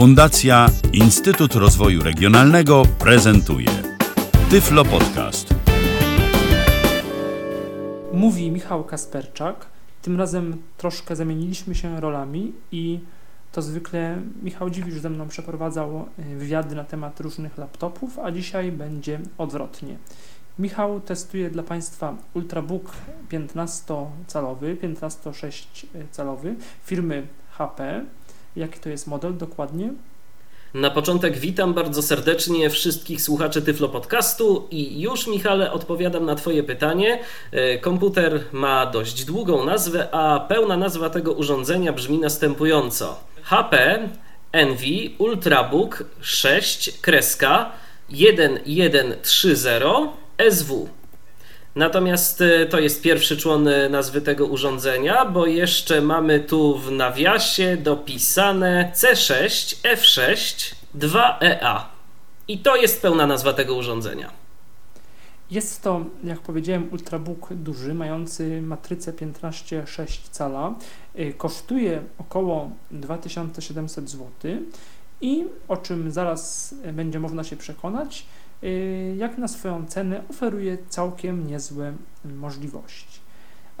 Fundacja Instytut Rozwoju Regionalnego prezentuje Tyflo Podcast. Mówi Michał Kasperczak. Tym razem troszkę zamieniliśmy się rolami i to zwykle Michał Dziwisz ze mną przeprowadzał y, wywiady na temat różnych laptopów, a dzisiaj będzie odwrotnie. Michał testuje dla Państwa Ultrabook 15-calowy, 15,6-calowy firmy HP. Jaki to jest model dokładnie? Na początek witam bardzo serdecznie wszystkich słuchaczy Tyflo Podcastu i już Michale odpowiadam na Twoje pytanie. E, komputer ma dość długą nazwę, a pełna nazwa tego urządzenia brzmi następująco. HP Envy Ultrabook 6 kreska 1130 SW. Natomiast e, to jest pierwszy człon e, nazwy tego urządzenia, bo jeszcze mamy tu w nawiasie dopisane C6 F6 2EA. I to jest pełna nazwa tego urządzenia. Jest to, jak powiedziałem, ultrabook duży, mający matrycę 15,6 cala. E, kosztuje około 2700 zł i o czym zaraz będzie można się przekonać, jak na swoją cenę oferuje całkiem niezłe możliwości.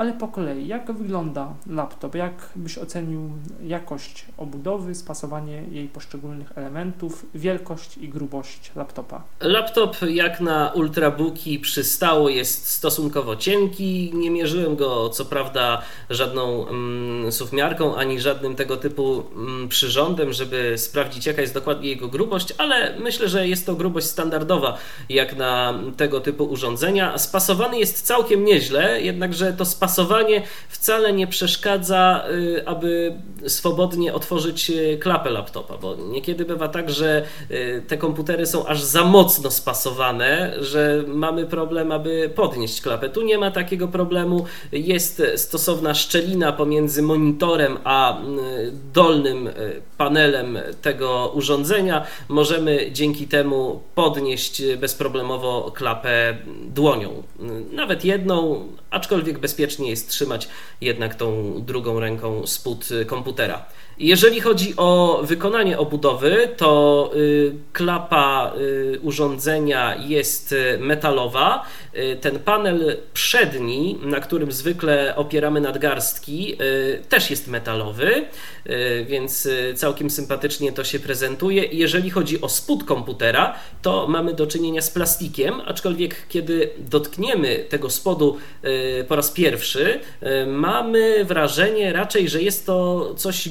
Ale po kolei, jak wygląda laptop? Jak byś ocenił jakość obudowy, spasowanie jej poszczególnych elementów, wielkość i grubość laptopa? Laptop jak na ultrabooki przystało jest stosunkowo cienki. Nie mierzyłem go co prawda żadną mm, suwmiarką ani żadnym tego typu mm, przyrządem, żeby sprawdzić jaka jest dokładnie jego grubość, ale myślę, że jest to grubość standardowa jak na tego typu urządzenia. Spasowany jest całkiem nieźle, jednakże to spasowanie pasowanie wcale nie przeszkadza, y, aby swobodnie otworzyć y, klapę laptopa, bo niekiedy bywa tak, że y, te komputery są aż za mocno spasowane, że mamy problem, aby podnieść klapę. Tu nie ma takiego problemu. Jest stosowna szczelina pomiędzy monitorem a dolnym panelem tego urządzenia. Możemy dzięki temu podnieść bezproblemowo klapę dłonią. Nawet jedną, aczkolwiek bezpiecznie jest trzymać jednak tą drugą ręką spód komputera. Jeżeli chodzi o wykonanie obudowy, to y, klapa y, urządzenia jest metalowa. Y, ten panel przedni, na którym zwykle opieramy nadgarstki, też jest metalowy, więc całkiem sympatycznie to się prezentuje. Jeżeli chodzi o spód komputera, to mamy do czynienia z plastikiem, aczkolwiek kiedy dotkniemy tego spodu po raz pierwszy, mamy wrażenie raczej, że jest to coś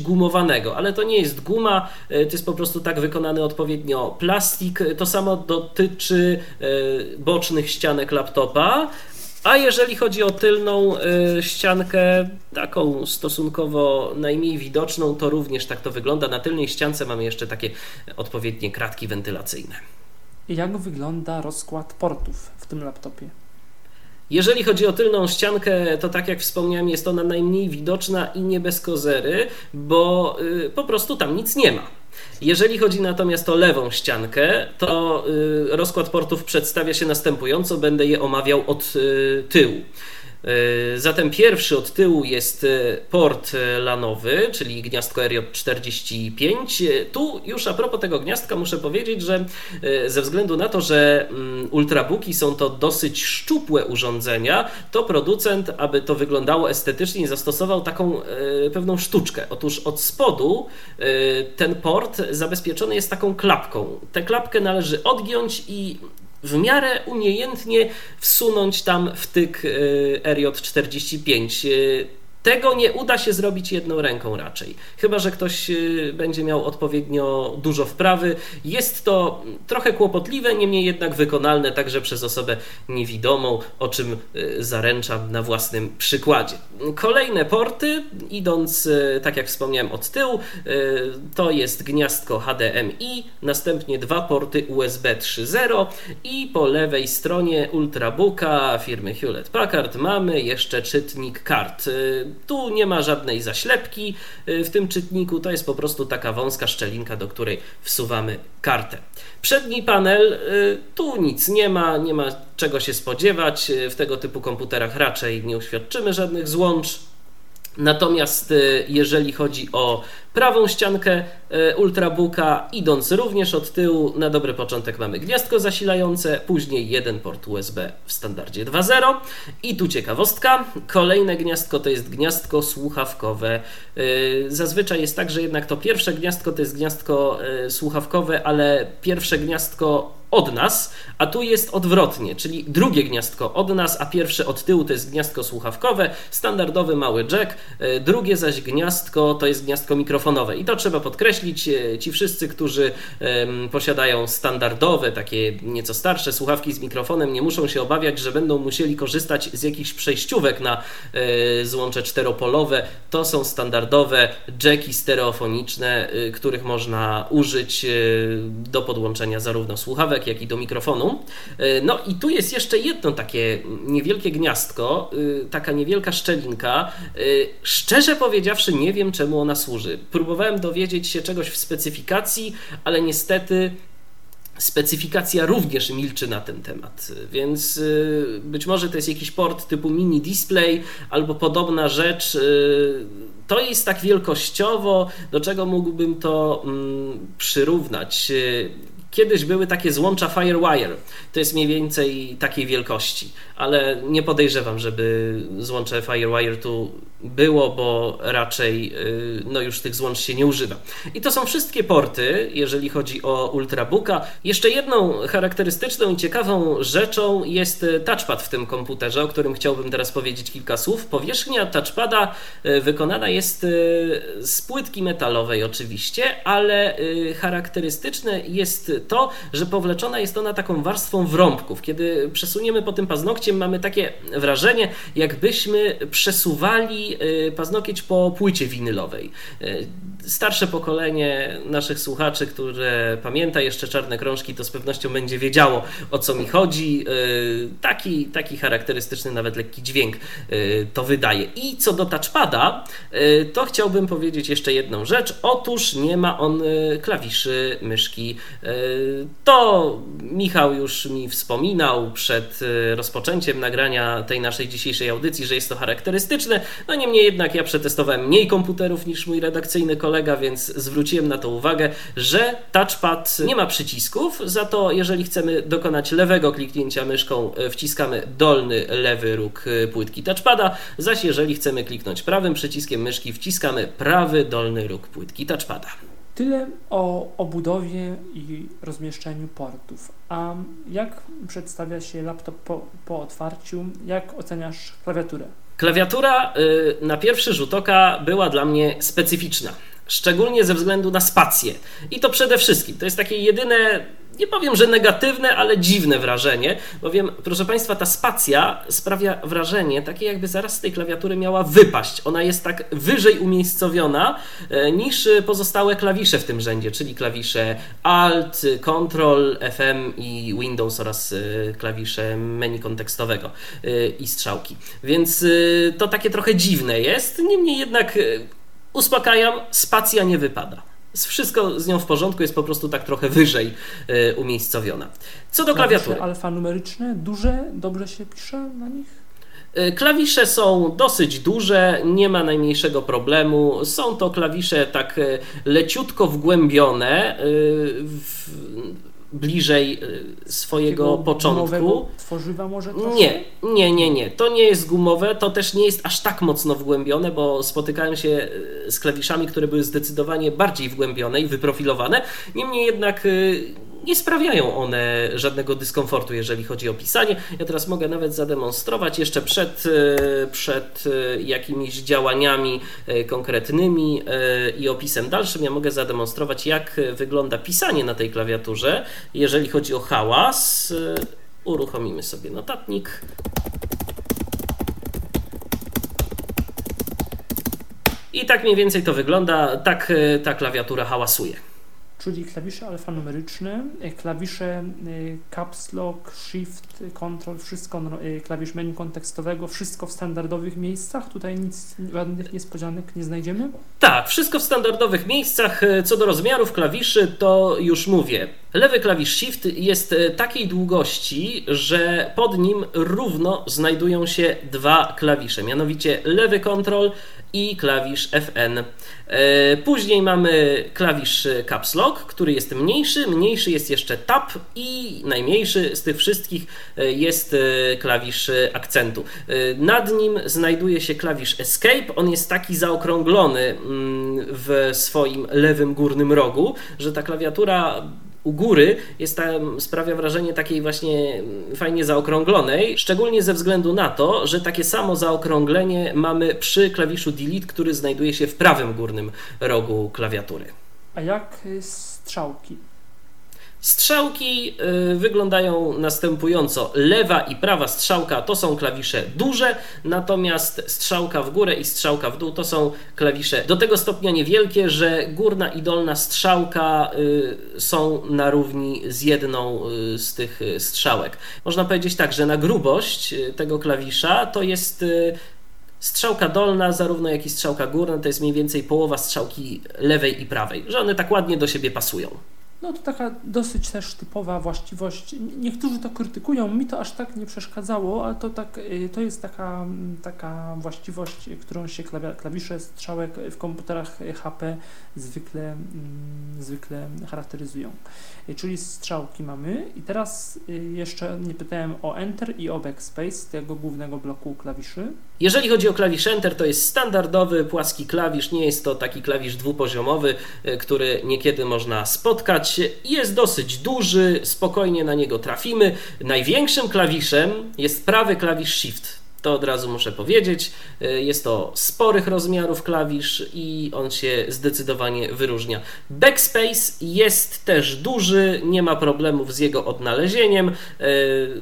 ale to nie jest guma, e, to jest po prostu tak wykonany odpowiednio plastik. To samo dotyczy e, bocznych ścianek laptopa. A jeżeli chodzi o tylną e, ściankę, taką stosunkowo najmniej widoczną, to również tak to wygląda. Na tylnej ściance mamy jeszcze takie odpowiednie kratki wentylacyjne. Jak wygląda rozkład portów w tym laptopie? Jeżeli chodzi o tylną ściankę, to tak jak wspomniałem, jest ona najmniej widoczna i nie bez kozery, bo y, po prostu tam nic nie ma. Jeżeli chodzi natomiast o lewą ściankę, to y, rozkład portów przedstawia się następująco, będę je omawiał od y, tyłu. E, zatem pierwszy od tyłu jest e, port e, lanowy, czyli gniazdko RJ45. Tu już a propos tego gniazdka muszę powiedzieć, że ze względu na to, że mm, ultrabooki są to dosyć szczupłe urządzenia, to producent, aby to wyglądało estetycznie, zastosował taką pewną sztuczkę. Otóż od spodu ten port zabezpieczony jest taką klapką. Tę klapkę należy odgiąć i w miarę umiejętnie wsunąć tam wtyk y, RJ45. Tego nie uda się zrobić jedną ręką raczej. Chyba, że ktoś y, będzie miał odpowiednio dużo wprawy. Jest to trochę kłopotliwe, niemniej jednak wykonalne także przez osobę niewidomą, o czym y, zaręczam na własnym przykładzie. Kolejne porty, idąc y, tak jak wspomniałem od tyłu, to jest gniazdko HDMI, następnie dwa porty USB 3.0 i po lewej stronie Ultrabooka firmy Hewlett Packard mamy jeszcze czytnik kart tu nie ma żadnej zaślepki y, w tym czytniku, to jest po prostu taka wąska szczelinka, do której wsuwamy kartę. Przedni panel, y, tu nic nie ma, nie ma czego się spodziewać. Y, w tego typu komputerach raczej nie uświadczymy żadnych złącz. Natomiast jeżeli chodzi o prawą ściankę Ultrabooka, idąc również od tyłu, na dobry początek mamy gniazdko zasilające, później jeden port USB w standardzie 2.0 i tu ciekawostka, kolejne gniazdko to jest gniazdko słuchawkowe. Zazwyczaj jest tak, że jednak to pierwsze gniazdko to jest gniazdko słuchawkowe, ale pierwsze gniazdko od nas, a tu jest odwrotnie, czyli drugie gniazdko od nas, a pierwsze od tyłu to jest gniazdko słuchawkowe, standardowy mały jack, e, drugie zaś gniazdko to jest gniazdko mikrofonowe. I to trzeba podkreślić, e, ci wszyscy, którzy posiadają standardowe, takie nieco starsze słuchawki z mikrofonem, nie muszą się obawiać, że będą musieli korzystać z jakichś przejściówek na e, złącze czteropolowe. To są standardowe jacki stereofoniczne, e, których można użyć do podłączenia zarówno słuchawek, jak i do mikrofonu. No i tu jest jeszcze jedno takie niewielkie gniazdko, taka niewielka szczelinka. Szczerze powiedziawszy, nie wiem czemu ona służy. Próbowałem dowiedzieć się czegoś w specyfikacji, ale niestety specyfikacja również milczy na ten temat, więc być może to jest jakiś port typu mini display albo podobna rzecz. To jest tak wielkościowo, do czego mógłbym to mm, przyrównać. Kiedyś były takie złącza Firewire. To jest mniej więcej takiej wielkości, ale nie podejrzewam, żeby złącze Firewire tu było, bo raczej y, no już tych złącz się nie używa. I to są wszystkie porty, jeżeli chodzi o Ultrabooka. Jeszcze jedną charakterystyczną i ciekawą rzeczą jest touchpad w tym komputerze, o którym chciałbym teraz powiedzieć kilka słów. Powierzchnia touchpada y, wykonana jest y, z płytki metalowej oczywiście, ale charakterystyczne jest to, że powleczona jest ona taką warstwą wrąbków. Kiedy przesuniemy po tym paznokciem, mamy takie wrażenie, jakbyśmy przesuwali y, paznokieć po płycie winylowej. Y, starsze pokolenie naszych słuchaczy, które pamięta jeszcze czarne krążki, to z pewnością będzie wiedziało o co mi chodzi. Y, taki, taki charakterystyczny, nawet lekki dźwięk to wydaje. I co do touchpada, to chciałbym powiedzieć jeszcze jedną rzecz. Otóż nie ma on klawiszy myszki to Michał już mi wspominał przed rozpoczęciem nagrania tej naszej dzisiejszej audycji, że jest to charakterystyczne. No niemniej jednak ja przetestowałem mniej komputerów niż mój redakcyjny kolega, więc zwróciłem na to uwagę, że touchpad nie ma przycisków, za to jeżeli chcemy dokonać lewego kliknięcia myszką, e, wciskamy dolny lewy róg e, płytki touchpada, zaś jeżeli chcemy kliknąć prawym przyciskiem myszki, wciskamy prawy dolny róg płytki touchpada. Tyle o obudowie i rozmieszczeniu portów. A jak przedstawia się laptop po, po otwarciu? Jak oceniasz klawiaturę? Klawiatura y, na pierwszy rzut oka była dla mnie specyficzna szczególnie ze względu na spację. I to przede wszystkim. To jest takie jedyne nie powiem, że negatywne, ale dziwne wrażenie, bowiem, proszę Państwa, ta spacja sprawia wrażenie takie, jakby zaraz z tej klawiatury miała wypaść. Ona jest tak wyżej umiejscowiona e, niż pozostałe klawisze w tym rzędzie, czyli klawisze Alt, Ctrl, FM i Windows oraz e, klawisze menu kontekstowego e, i strzałki. Więc to takie trochę dziwne jest, niemniej jednak uspokajam, spacja nie wypada wszystko z nią w porządku, jest po prostu tak trochę wyżej y, umiejscowiona. Co do klawiatury. Klawisze alfanumeryczne, duże, dobrze się pisze na nich? Y, klawisze są dosyć duże, nie ma najmniejszego problemu. Są to klawisze tak y, leciutko wgłębione w, bliżej y, swojego Takiego początku. Tworzywa może troszkę? Nie, nie, nie, nie. To nie jest gumowe, to też nie jest aż tak mocno wgłębione, bo spotykałem się y, z klawiszami, które były zdecydowanie bardziej wgłębione i wyprofilowane. Niemniej jednak y, nie sprawiają one żadnego dyskomfortu, jeżeli chodzi o pisanie. Ja teraz mogę nawet zademonstrować jeszcze przed, e, przed e, jakimiś działaniami e, konkretnymi i opisem dalszym. Ja mogę zademonstrować, jak wygląda pisanie na tej klawiaturze. Jeżeli chodzi o hałas, uruchomimy sobie notatnik. I tak mniej więcej to wygląda, tak ta klawiatura hałasuje. Czyli klawisze alfanumeryczne, y, klawisze y, caps lock, shift, control, wszystko, no, klawisz menu kontekstowego, wszystko w standardowych miejscach, tutaj nic, żadnych niespodzianek nie znajdziemy? Tak, wszystko w standardowych miejscach. Co do rozmiarów klawiszy, to już mówię. Lewy klawisz Shift jest takiej długości, że pod nim równo znajdują się dwa klawisze, mianowicie lewy kontrol i klawisz Fn. E, później mamy klawisz Caps Lock, który jest mniejszy, mniejszy jest jeszcze Tab i najmniejszy z tych wszystkich e, jest e, klawisz akcentu. Nad nim znajduje się klawisz Escape, on jest taki zaokrąglony mm, w swoim lewym górnym rogu, że ta klawiatura u góry jest tam, sprawia wrażenie takiej właśnie fajnie zaokrąglonej, szczególnie ze względu na to, że takie samo zaokrąglenie mamy przy klawiszu Delete, który znajduje się w prawym górnym rogu klawiatury. A jak strzałki? Strzałki y, wyglądają następująco. Lewa i prawa strzałka to są klawisze duże, natomiast strzałka w górę i strzałka w dół to są klawisze do tego stopnia niewielkie, że górna i dolna strzałka y, są na równi z jedną y, z tych strzałek. Można powiedzieć tak, że na grubość tego klawisza to jest strzałka dolna, zarówno jak i strzałka górna, to jest mniej więcej połowa strzałki lewej i prawej, że one tak ładnie do siebie pasują. No to taka dosyć też typowa właściwość. Niektórzy to krytykują, mi to aż tak nie przeszkadzało, ale to, tak, y, to jest taka, taka właściwość, którą się klawisze strzałek w komputerach HP zwykle, mm, zwykle charakteryzują. Y, czyli strzałki mamy i teraz y, jeszcze nie pytałem o Enter i o Backspace tego głównego bloku klawiszy. Jeżeli chodzi o klawisz Enter, to jest standardowy płaski klawisz, nie jest to taki klawisz dwupoziomowy, który niekiedy można spotkać jest dosyć duży, spokojnie na niego trafimy. Największym klawiszem jest prawy klawisz Shift. To od razu muszę powiedzieć. Jest to sporych rozmiarów klawisz i on się zdecydowanie wyróżnia. Backspace jest też duży, nie ma problemów z jego odnalezieniem.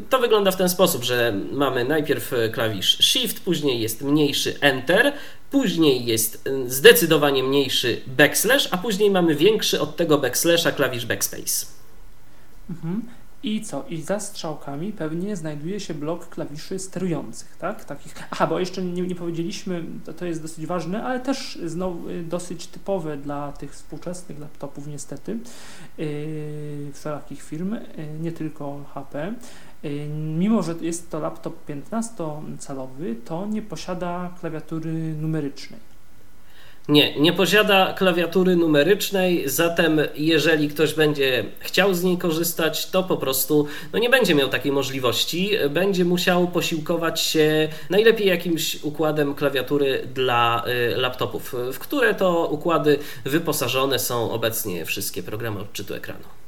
To wygląda w ten sposób, że mamy najpierw klawisz Shift, później jest mniejszy Enter, Później jest y, zdecydowanie mniejszy backslash, a później mamy większy od tego backslasha klawisz backspace. Mhm. I co? I za strzałkami pewnie znajduje się blok klawiszy sterujących, tak? Takich. Aha, bo jeszcze nie, nie powiedzieliśmy, to, to jest dosyć ważne, ale też znowu y, dosyć typowe dla tych współczesnych laptopów niestety, yy, wszelakich firm, yy, nie tylko HP. Y, mimo, że jest to laptop 15-calowy, to nie posiada klawiatury numerycznej. Nie, nie posiada klawiatury numerycznej, zatem jeżeli ktoś będzie chciał z niej korzystać, to po prostu no nie będzie miał takiej możliwości. Będzie musiał posiłkować się najlepiej jakimś układem klawiatury dla y, laptopów, w które to układy wyposażone są obecnie wszystkie programy odczytu ekranu.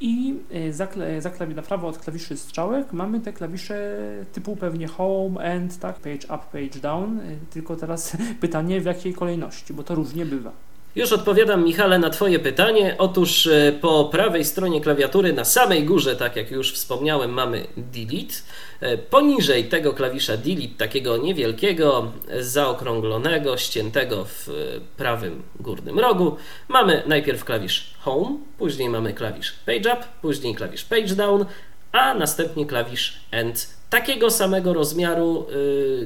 I e, za, za klawi na prawo od klawiszy strzałek mamy te klawisze typu pewnie home, end, tak, page up, page down, e, tylko teraz pytanie w jakiej kolejności, bo to różnie bywa. Już odpowiadam, Michale, na Twoje pytanie. Otóż e, po prawej stronie klawiatury, na samej górze, tak jak już wspomniałem, mamy Delete. E, poniżej tego klawisza Delete, takiego niewielkiego, zaokrąglonego, ściętego w e, prawym górnym rogu, mamy najpierw klawisz Home, później mamy klawisz Page Up, później klawisz Page Down, a następnie klawisz End. Takiego samego rozmiaru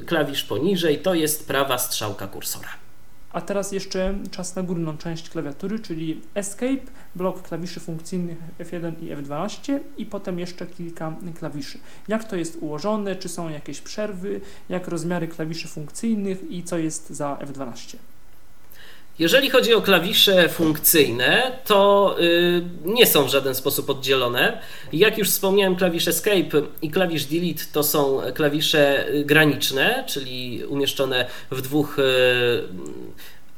klawisz poniżej to jest prawa strzałka kursora. A teraz jeszcze czas na górną część klawiatury, czyli Escape, blok klawiszy funkcyjnych F1 i F12 i potem jeszcze kilka klawiszy. Jak to jest ułożone, czy są jakieś przerwy, jak rozmiary klawiszy funkcyjnych i co jest za F12. Jeżeli chodzi o klawisze funkcyjne, to yy, nie są w żaden sposób oddzielone. Jak już wspomniałem, klawisz Escape i klawisz Delete to są klawisze graniczne, czyli umieszczone w dwóch yy,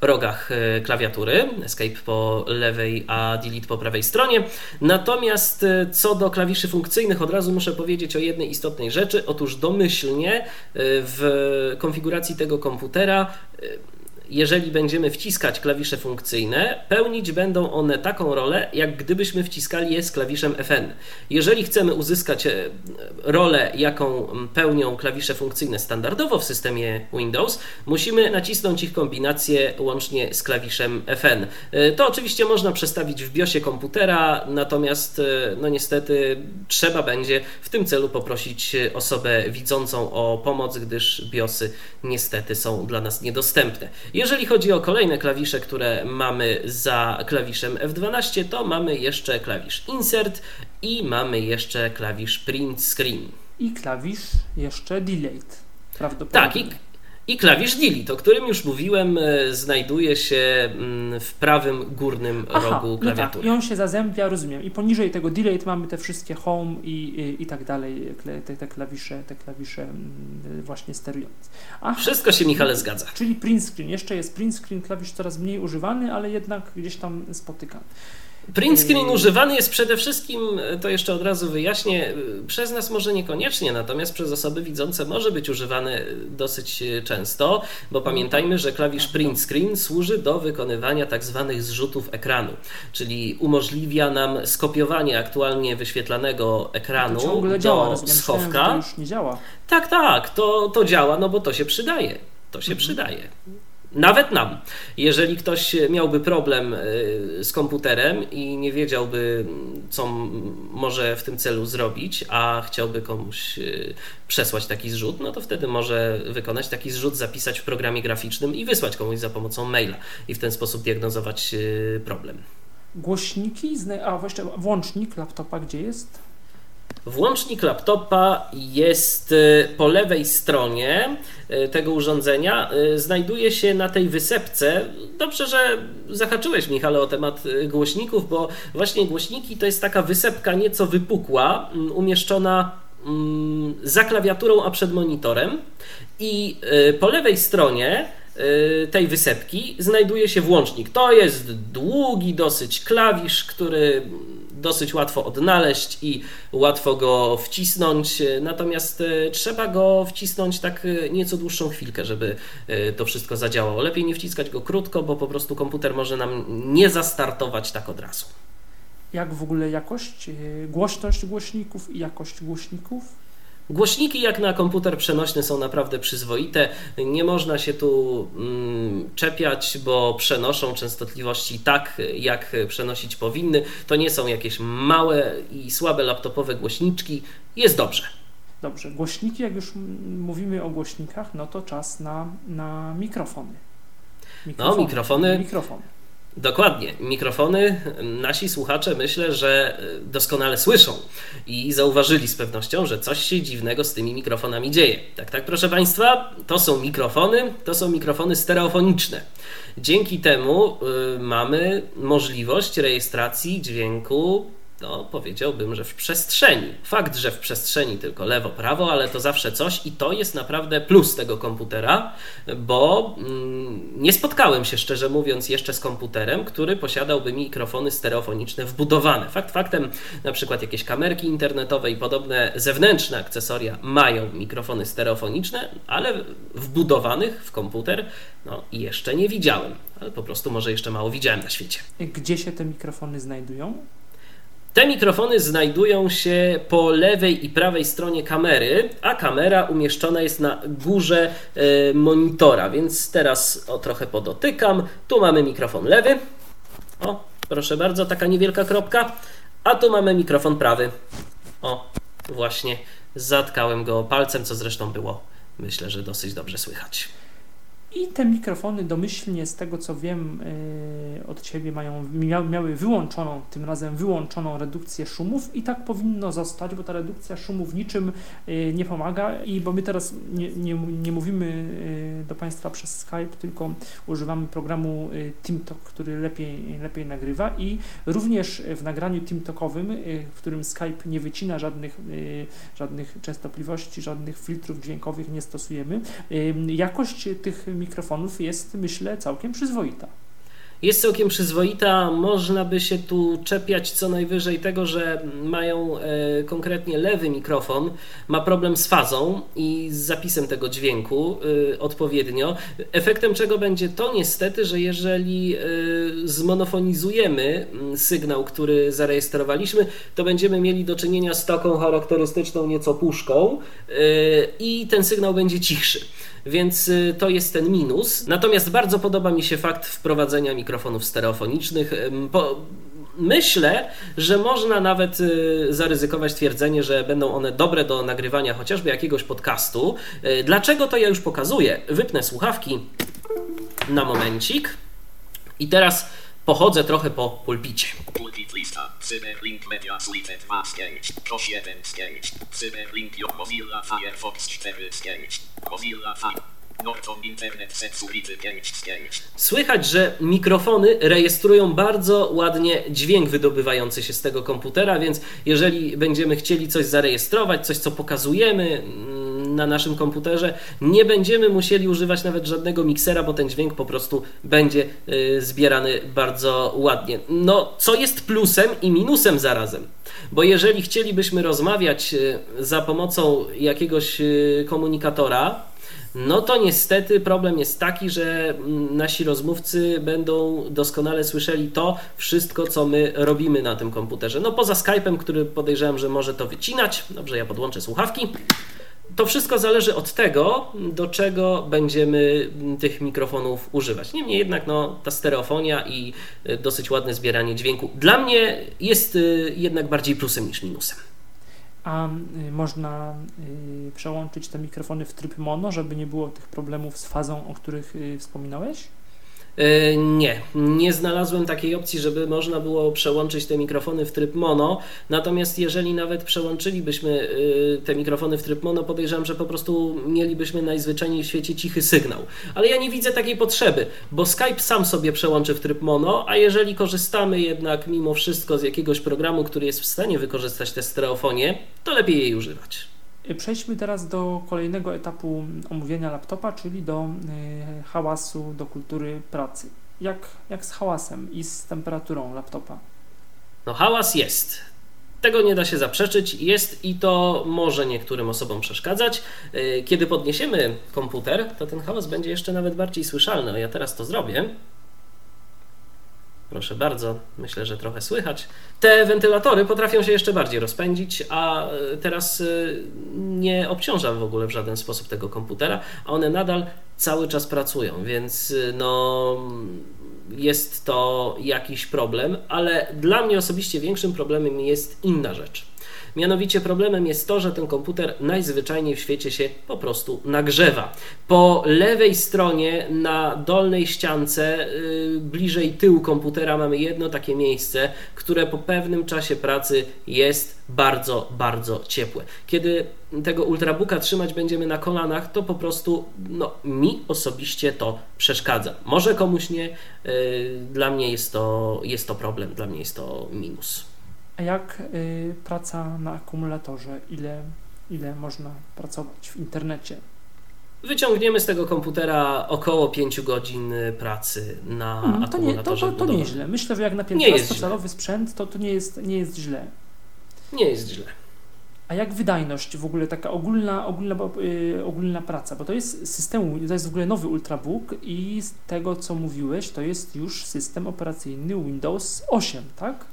rogach y, klawiatury, Escape po lewej, a Delete po prawej stronie. Natomiast y, co do klawiszy funkcyjnych, od razu muszę powiedzieć o jednej istotnej rzeczy. Otóż domyślnie y, w konfiguracji tego komputera jeżeli będziemy wciskać klawisze funkcyjne, pełnić będą one taką rolę, jak gdybyśmy wciskali je z klawiszem Fn. Jeżeli chcemy uzyskać e, rolę, jaką pełnią klawisze funkcyjne standardowo w systemie Windows, musimy nacisnąć ich kombinację łącznie z klawiszem Fn. E, to oczywiście można przestawić w BIOSie komputera, natomiast e, no niestety trzeba będzie w tym celu poprosić osobę widzącą o pomoc, gdyż BIOSy niestety są dla nas niedostępne. Jeżeli chodzi o kolejne klawisze, które mamy za klawiszem F12, to mamy jeszcze klawisz Insert i mamy jeszcze klawisz Print Screen. I klawisz jeszcze Delete. Prawdopodobnie. Tak, i i klawisz delete, o którym już mówiłem, e, znajduje się mm, w prawym górnym Aha, rogu klawiatury. No tak. I on się zazębia, rozumiem. I poniżej tego delete mamy te wszystkie home i, i, i tak dalej, te, te, klawisze, te klawisze mm, właśnie sterujące. Aha. Wszystko się, Michale, zgadza. Czyli print screen. Jeszcze jest print screen, klawisz coraz mniej używany, ale jednak gdzieś tam spotykany. Print screen używany jest przede wszystkim, to jeszcze od razu wyjaśnię, przez nas może niekoniecznie, natomiast przez osoby widzące może być używany dosyć często, bo pamiętajmy, że klawisz print screen służy do wykonywania tak zwanych zrzutów ekranu, czyli umożliwia nam skopiowanie aktualnie wyświetlanego ekranu do działa, schowka. to już nie działa. Tak, tak, to, to działa, no bo to się przydaje. To się mhm. przydaje. Nawet nam. Jeżeli ktoś miałby problem y, z komputerem i nie wiedziałby, co może w tym celu zrobić, a chciałby komuś y, przesłać taki zrzut, no to wtedy może wykonać taki zrzut, zapisać w programie graficznym i wysłać komuś za pomocą maila i w ten sposób diagnozować y, problem. Głośniki, a właśnie włącznik laptopa gdzie jest? Włącznik laptopa jest e, po lewej stronie e, tego urządzenia. E, znajduje się na tej wysepce. Dobrze, że zahaczyłeś, Michale, o temat głośników, bo właśnie głośniki to jest taka wysepka nieco wypukła, umieszczona za klawiaturą, a przed monitorem. I po lewej stronie tej wysepki znajduje się włącznik. To jest długi dosyć klawisz, który dosyć łatwo odnaleźć i łatwo go wcisnąć, natomiast e, trzeba go wcisnąć tak e, nieco dłuższą chwilkę, żeby e, to wszystko zadziałało. Lepiej nie wciskać go krótko, bo po prostu komputer może nam nie zastartować tak od razu. Jak w ogóle jakość, głośność głośników i jakość głośników? Głośniki jak na komputer przenośny są naprawdę przyzwoite. Nie można się tu mm, czepiać, bo przenoszą częstotliwości tak, jak przenosić powinny. To nie są jakieś małe i słabe laptopowe głośniczki. Jest dobrze. Dobrze. Głośniki, jak już mówimy o głośnikach, no to czas na, na mikrofony. mikrofony. No, mikrofony. mikrofony. Dokładnie. Mikrofony nasi słuchacze myślę, że doskonale słyszą i zauważyli z pewnością, że coś się dziwnego z tymi mikrofonami dzieje. Tak, tak, proszę Państwa, to są mikrofony, to są mikrofony stereofoniczne. Dzięki temu y, mamy możliwość rejestracji dźwięku no powiedziałbym, że w przestrzeni. Fakt, że w przestrzeni tylko lewo, prawo, ale to zawsze coś i to jest naprawdę plus tego komputera, bo mm, nie spotkałem się szczerze mówiąc jeszcze z komputerem, który posiadałby mikrofony stereofoniczne wbudowane. Fakt faktem, na przykład jakieś kamerki internetowe i podobne zewnętrzne akcesoria mają mikrofony stereofoniczne, ale wbudowanych w komputer no jeszcze nie widziałem, ale po prostu może jeszcze mało widziałem na świecie. Gdzie się te mikrofony znajdują? Te mikrofony znajdują się po lewej i prawej stronie kamery, a kamera umieszczona jest na górze e, monitora, więc teraz o trochę podotykam. Tu mamy mikrofon lewy. O, proszę bardzo, taka niewielka kropka. A tu mamy mikrofon prawy. O, właśnie zatkałem go palcem, co zresztą było, myślę, że dosyć dobrze słychać. I te mikrofony domyślnie, z tego co wiem yy, od Ciebie, mają, miały wyłączoną, tym razem wyłączoną redukcję szumów i tak powinno zostać, bo ta redukcja szumów niczym yy, nie pomaga. I bo my teraz nie, nie, nie mówimy yy, do Państwa przez Skype, tylko używamy programu TeamTalk, który lepiej, lepiej nagrywa. I również w nagraniu TeamTalkowym, w którym Skype nie wycina żadnych, żadnych częstotliwości, żadnych filtrów dźwiękowych nie stosujemy, jakość tych mikrofonów jest, myślę, całkiem przyzwoita. jest całkiem przyzwoita. Można by się tu czepiać co najwyżej tego, że mają e, konkretnie lewy mikrofon, ma problem z fazą i z zapisem tego dźwięku e, odpowiednio. Efektem czego będzie to niestety, że jeżeli e, zmonofonizujemy mm, sygnał, który zarejestrowaliśmy, to będziemy mieli do czynienia z taką charakterystyczną nieco puszką e, i ten sygnał będzie cichszy więc y, to jest ten minus. Natomiast bardzo podoba mi się fakt wprowadzenia mikrofonów stereofonicznych. Po, myślę, że można nawet y, zaryzykować twierdzenie, że będą one dobre do nagrywania chociażby jakiegoś podcastu. Y, dlaczego to ja już pokazuję? Wypnę słuchawki na momencik i teraz pochodzę trochę po pulpicie. Pulpit lista, cyberlink media suite 2 Pro 7 cyberlink Mozilla Firefox 4 Mozilla Słychać, że mikrofony rejestrują bardzo ładnie dźwięk wydobywający się z tego komputera, więc jeżeli będziemy chcieli coś zarejestrować, coś co pokazujemy, na naszym komputerze, nie będziemy musieli używać nawet żadnego miksera, bo ten dźwięk po prostu będzie y, zbierany bardzo ładnie. No, co jest plusem i minusem zarazem. Bo jeżeli chcielibyśmy rozmawiać y, za pomocą jakiegoś y, komunikatora, no to niestety problem jest taki, że mm, nasi rozmówcy będą doskonale słyszeli to wszystko, co my robimy na tym komputerze. No poza Skype'em, który podejrzewam, że może to wycinać. Dobrze, ja podłączę słuchawki. To wszystko zależy od tego, do czego będziemy tych mikrofonów używać. Niemniej jednak no, ta stereofonia i y, dosyć ładne zbieranie dźwięku dla mnie jest y, jednak bardziej plusem niż minusem. A y, można przełączyć te mikrofony w tryb mono, żeby nie było tych problemów z fazą, o których wspominałeś? E, nie, nie znalazłem takiej opcji, żeby można było przełączyć te mikrofony w tryb mono. Natomiast jeżeli nawet przełączylibyśmy e, te mikrofony w tryb mono, podejrzewam, że po prostu mielibyśmy najzwyczajniej w świecie cichy sygnał. Ale ja nie widzę takiej potrzeby, bo Skype sam sobie przełączy w tryb mono, a jeżeli korzystamy jednak mimo wszystko z jakiegoś programu, który jest w stanie wykorzystać te stereofonie, to lepiej jej używać. Przejdźmy teraz do kolejnego etapu omówienia laptopa, czyli do y, hałasu, do kultury pracy. Jak, jak z hałasem i z temperaturą laptopa? No hałas jest. Tego nie da się zaprzeczyć, jest i to może niektórym osobom przeszkadzać. Y, kiedy podniesiemy komputer, to ten hałas będzie jeszcze nawet bardziej słyszalny. Ja teraz to zrobię. Proszę bardzo, myślę, że trochę słychać. Te wentylatory potrafią się jeszcze bardziej rozpędzić, a e, teraz e, nie obciążam w ogóle w żaden sposób tego komputera, a one nadal cały czas pracują, więc e, no jest to jakiś problem, ale dla mnie osobiście większym problemem jest inna rzecz. Mianowicie problemem jest to, że ten komputer najzwyczajniej w świecie się po prostu nagrzewa. Po lewej stronie na dolnej ściance, yy, bliżej tyłu komputera, mamy jedno takie miejsce, które po pewnym czasie pracy jest bardzo, bardzo ciepłe. Kiedy tego ultrabooka trzymać będziemy na kolanach, to po prostu no, mi osobiście to przeszkadza. Może komuś nie, yy, dla mnie jest to, jest to problem, dla mnie jest to minus. A jak y, praca na akumulatorze? Ile, ile można pracować w internecie? Wyciągniemy z tego komputera około 5 godzin pracy na hmm, akumulatorze. To, nie, to, to, to nieźle. Myślę, że jak na 15-calowy sprzęt, to, to nie, jest, nie jest źle. Nie jest źle. A jak wydajność w ogóle, taka ogólna, ogólna, yy, ogólna praca? Bo to jest system, to jest w ogóle nowy Ultrabook i z tego, co mówiłeś, to jest już system operacyjny Windows 8, tak?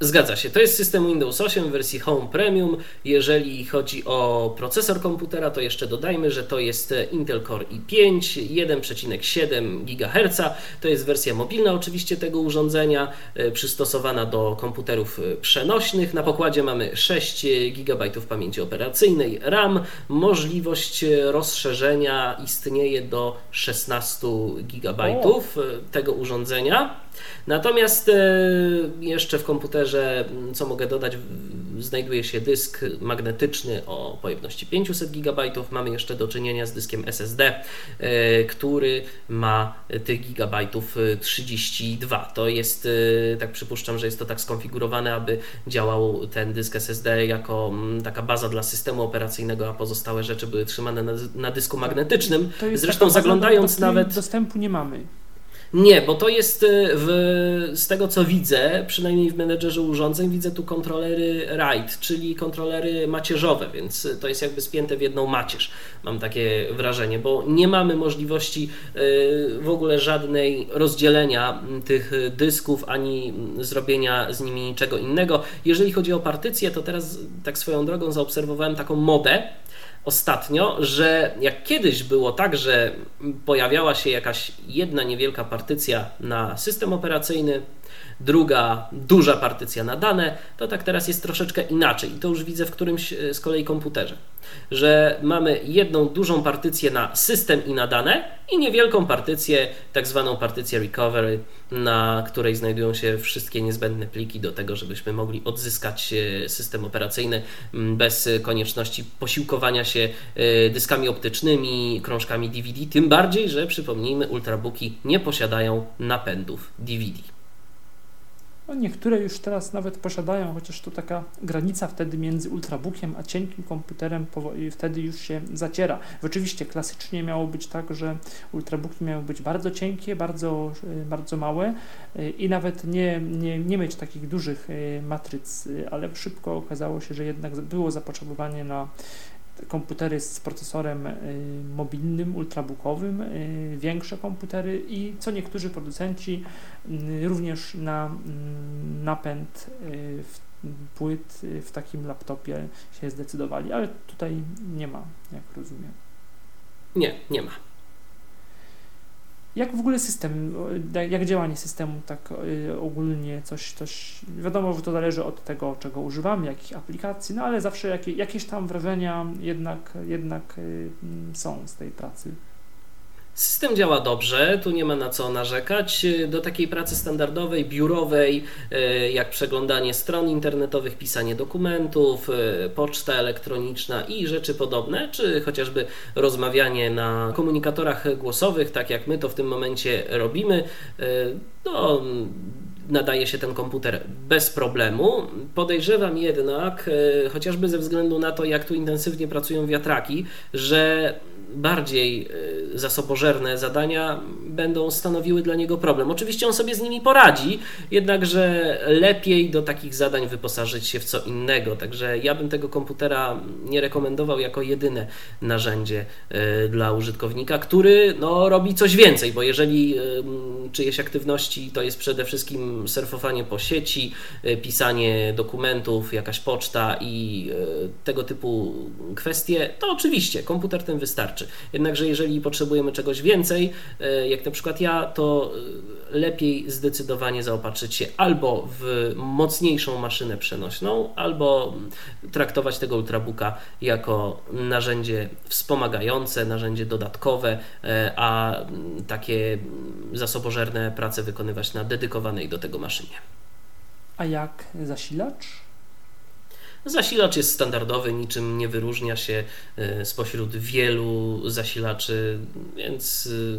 Zgadza się, to jest system Windows 8 w wersji Home Premium. Jeżeli chodzi o procesor komputera, to jeszcze dodajmy, że to jest Intel Core i5 1,7 GHz. To jest wersja mobilna oczywiście tego urządzenia, e, przystosowana do komputerów e, przenośnych. Na pokładzie mamy 6 GB pamięci operacyjnej RAM. Możliwość rozszerzenia istnieje do 16 GB tego urządzenia. Natomiast e, jeszcze w komputerze, co mogę dodać, znajduje się dysk magnetyczny o pojemności 500 GB. Mamy jeszcze do czynienia z dyskiem SSD, e, który ma tych gigabajtów 32. To jest, e, tak przypuszczam, że jest to tak skonfigurowane, aby działał ten dysk SSD jako taka baza dla systemu operacyjnego, a pozostałe rzeczy były trzymane na, na dysku magnetycznym. Zresztą zaglądając do nawet. Dostępu nie mamy. Nie, bo to jest y, w, z tego co widzę, przynajmniej w menedżerze urządzeń, widzę tu kontrolery RAID, czyli kontrolery macierzowe, więc to jest jakby spięte w jedną macierz. Mam takie wrażenie, bo nie mamy możliwości y, w ogóle żadnej rozdzielenia tych dysków ani zrobienia z nimi niczego innego. Jeżeli chodzi o partycję, to teraz tak swoją drogą zaobserwowałem taką modę ostatnio, że jak kiedyś było tak, że pojawiała się jakaś jedna niewielka partycja na system operacyjny, druga duża partycja na dane, to tak teraz jest troszeczkę inaczej. I to już widzę w którymś e, z kolei komputerze, że mamy jedną dużą partycję na system i na dane i niewielką partycję, tak zwaną partycję recovery, na której znajdują się wszystkie niezbędne pliki do tego, żebyśmy mogli odzyskać e, system operacyjny bez konieczności posiłkowania się e, dyskami optycznymi, krążkami DVD, tym bardziej, że przypomnijmy, ultrabooki nie posiadają napędów DVD. No niektóre już teraz nawet posiadają, chociaż to taka granica wtedy między ultrabookiem a cienkim komputerem wtedy już się zaciera. Oczywiście klasycznie miało być tak, że ultrabooki miały być bardzo cienkie, bardzo, e, bardzo małe e, i nawet nie, nie, nie mieć takich dużych e, matryc, ale szybko okazało się, że jednak było zapotrzebowanie na komputery z procesorem y, mobilnym, ultrabookowym, y, większe komputery i co niektórzy producenci y, również na mm, napęd płyt w takim laptopie się zdecydowali, ale tutaj nie ma, jak rozumiem. Nie, nie ma. Jak w ogóle system, jak działanie systemu tak y, ogólnie, coś, coś, wiadomo, że to zależy od tego, czego używamy, jakich aplikacji, no ale zawsze jakie, jakieś tam wrażenia jednak, jednak y, są z tej pracy. System działa dobrze, tu nie ma na co narzekać. Do takiej pracy standardowej, biurowej, e, jak przeglądanie stron internetowych, pisanie dokumentów, e, poczta elektroniczna i rzeczy podobne, czy chociażby rozmawianie na komunikatorach głosowych, tak jak my to w tym momencie robimy, e, no, nadaje się ten komputer bez problemu. Podejrzewam jednak, chociażby ze względu na to, jak tu intensywnie pracują wiatraki, że bardziej e, zasobożerne zadania będą stanowiły dla niego problem. Oczywiście on sobie z nimi poradzi, jednakże lepiej do takich zadań wyposażyć się w co innego. Także ja bym tego komputera nie rekomendował jako jedyne narzędzie e, dla użytkownika, który no, robi coś więcej, bo jeżeli e, czyjeś aktywności to jest przede wszystkim surfowanie po sieci, pisanie dokumentów, jakaś poczta i tego typu kwestie, to oczywiście komputer ten wystarczy wystarczy. Jednakże jeżeli potrzebujemy czegoś więcej, e, jak na przykład ja, to e, lepiej zdecydowanie zaopatrzyć się albo w mocniejszą maszynę przenośną, albo traktować tego ultrabooka jako narzędzie wspomagające, narzędzie dodatkowe, e, a takie zasobożerne prace wykonywać na dedykowanej do tego maszynie. A jak zasilacz? Zasilacz jest standardowy, niczym nie wyróżnia się e, spośród wielu zasilaczy, więc e,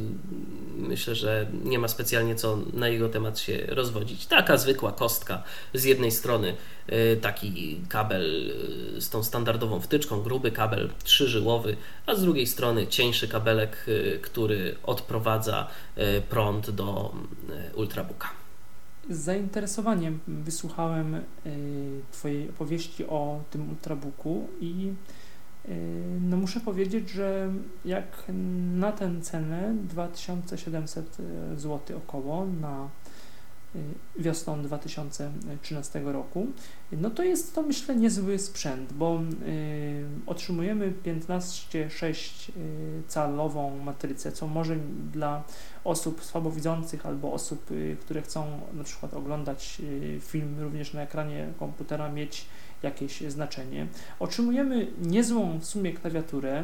myślę, że nie ma specjalnie co na jego temat się rozwodzić. Taka zwykła kostka z jednej strony e, taki kabel z tą standardową wtyczką, gruby kabel trzyżyłowy, a z drugiej strony cieńszy kabelek, który odprowadza prąd do ultrabooka. Z zainteresowaniem wysłuchałem y, Twojej opowieści o tym ultrabooku i y, no muszę powiedzieć, że jak na tę cenę 2700 zł około na Y, wiosną 2013 roku, no to jest to myślę niezły sprzęt, bo y, otrzymujemy 15,6 y, calową matrycę, co może dla osób słabowidzących albo osób, y, które chcą na przykład oglądać y, film również na ekranie komputera mieć jakieś znaczenie. Otrzymujemy niezłą w sumie klawiaturę.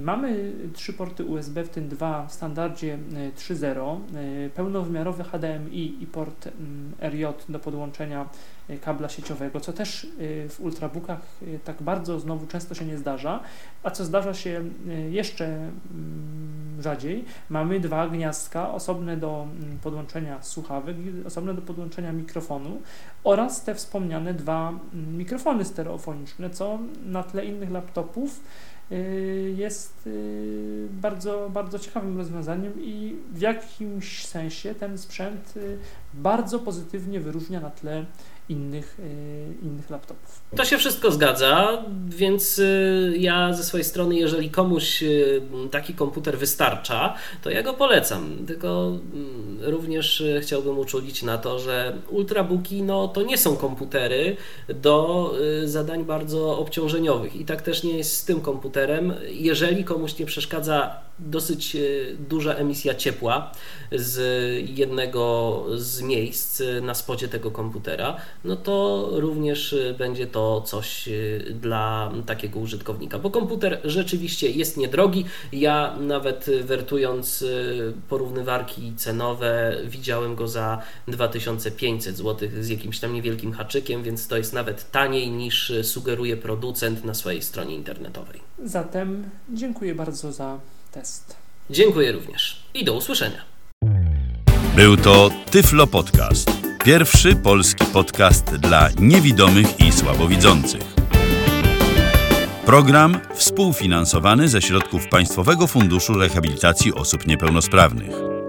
Mamy trzy porty USB, w tym dwa w standardzie 3.0, e, e, pełnowymiarowy HDMI i port mm, RJ do podłączenia e, kabla sieciowego, co też w ultrabookach tak bardzo znowu często się nie zdarza, a co zdarza się jeszcze mm, rzadziej, mamy dwa gniazdka osobne do mm, podłączenia słuchawek, osobne do podłączenia mikrofonu oraz te wspomniane dwa mikrofony stereofoniczne, co na tle innych laptopów y, jest y, bardzo, bardzo ciekawym rozwiązaniem i w jakimś sensie ten sprzęt y, bardzo pozytywnie wyróżnia na tle innych, innych laptopów. To się wszystko zgadza, więc ja ze swojej strony, jeżeli komuś taki komputer wystarcza, to ja go polecam. Tylko mm, również chciałbym uczulić na to, że ultrabooki no, to nie są komputery do zadań bardzo obciążeniowych i tak też nie jest z tym komputerem. Jeżeli komuś nie przeszkadza dosyć e, duża emisja ciepła z jednego z miejsc na spodzie tego komputera, no to również e, będzie to coś e, dla takiego użytkownika, bo komputer rzeczywiście jest niedrogi. Ja nawet wertując porównywarki cenowe, widziałem go za 2500 zł z jakimś tam niewielkim haczykiem, więc to jest nawet taniej niż sugeruje producent na swojej stronie internetowej. Zatem dziękuję bardzo za test. Dziękuję również i do usłyszenia. Był to Tyflo Podcast. Pierwszy polski podcast dla niewidomych i słabowidzących. Program współfinansowany ze środków Państwowego Funduszu Rehabilitacji Osób Niepełnosprawnych.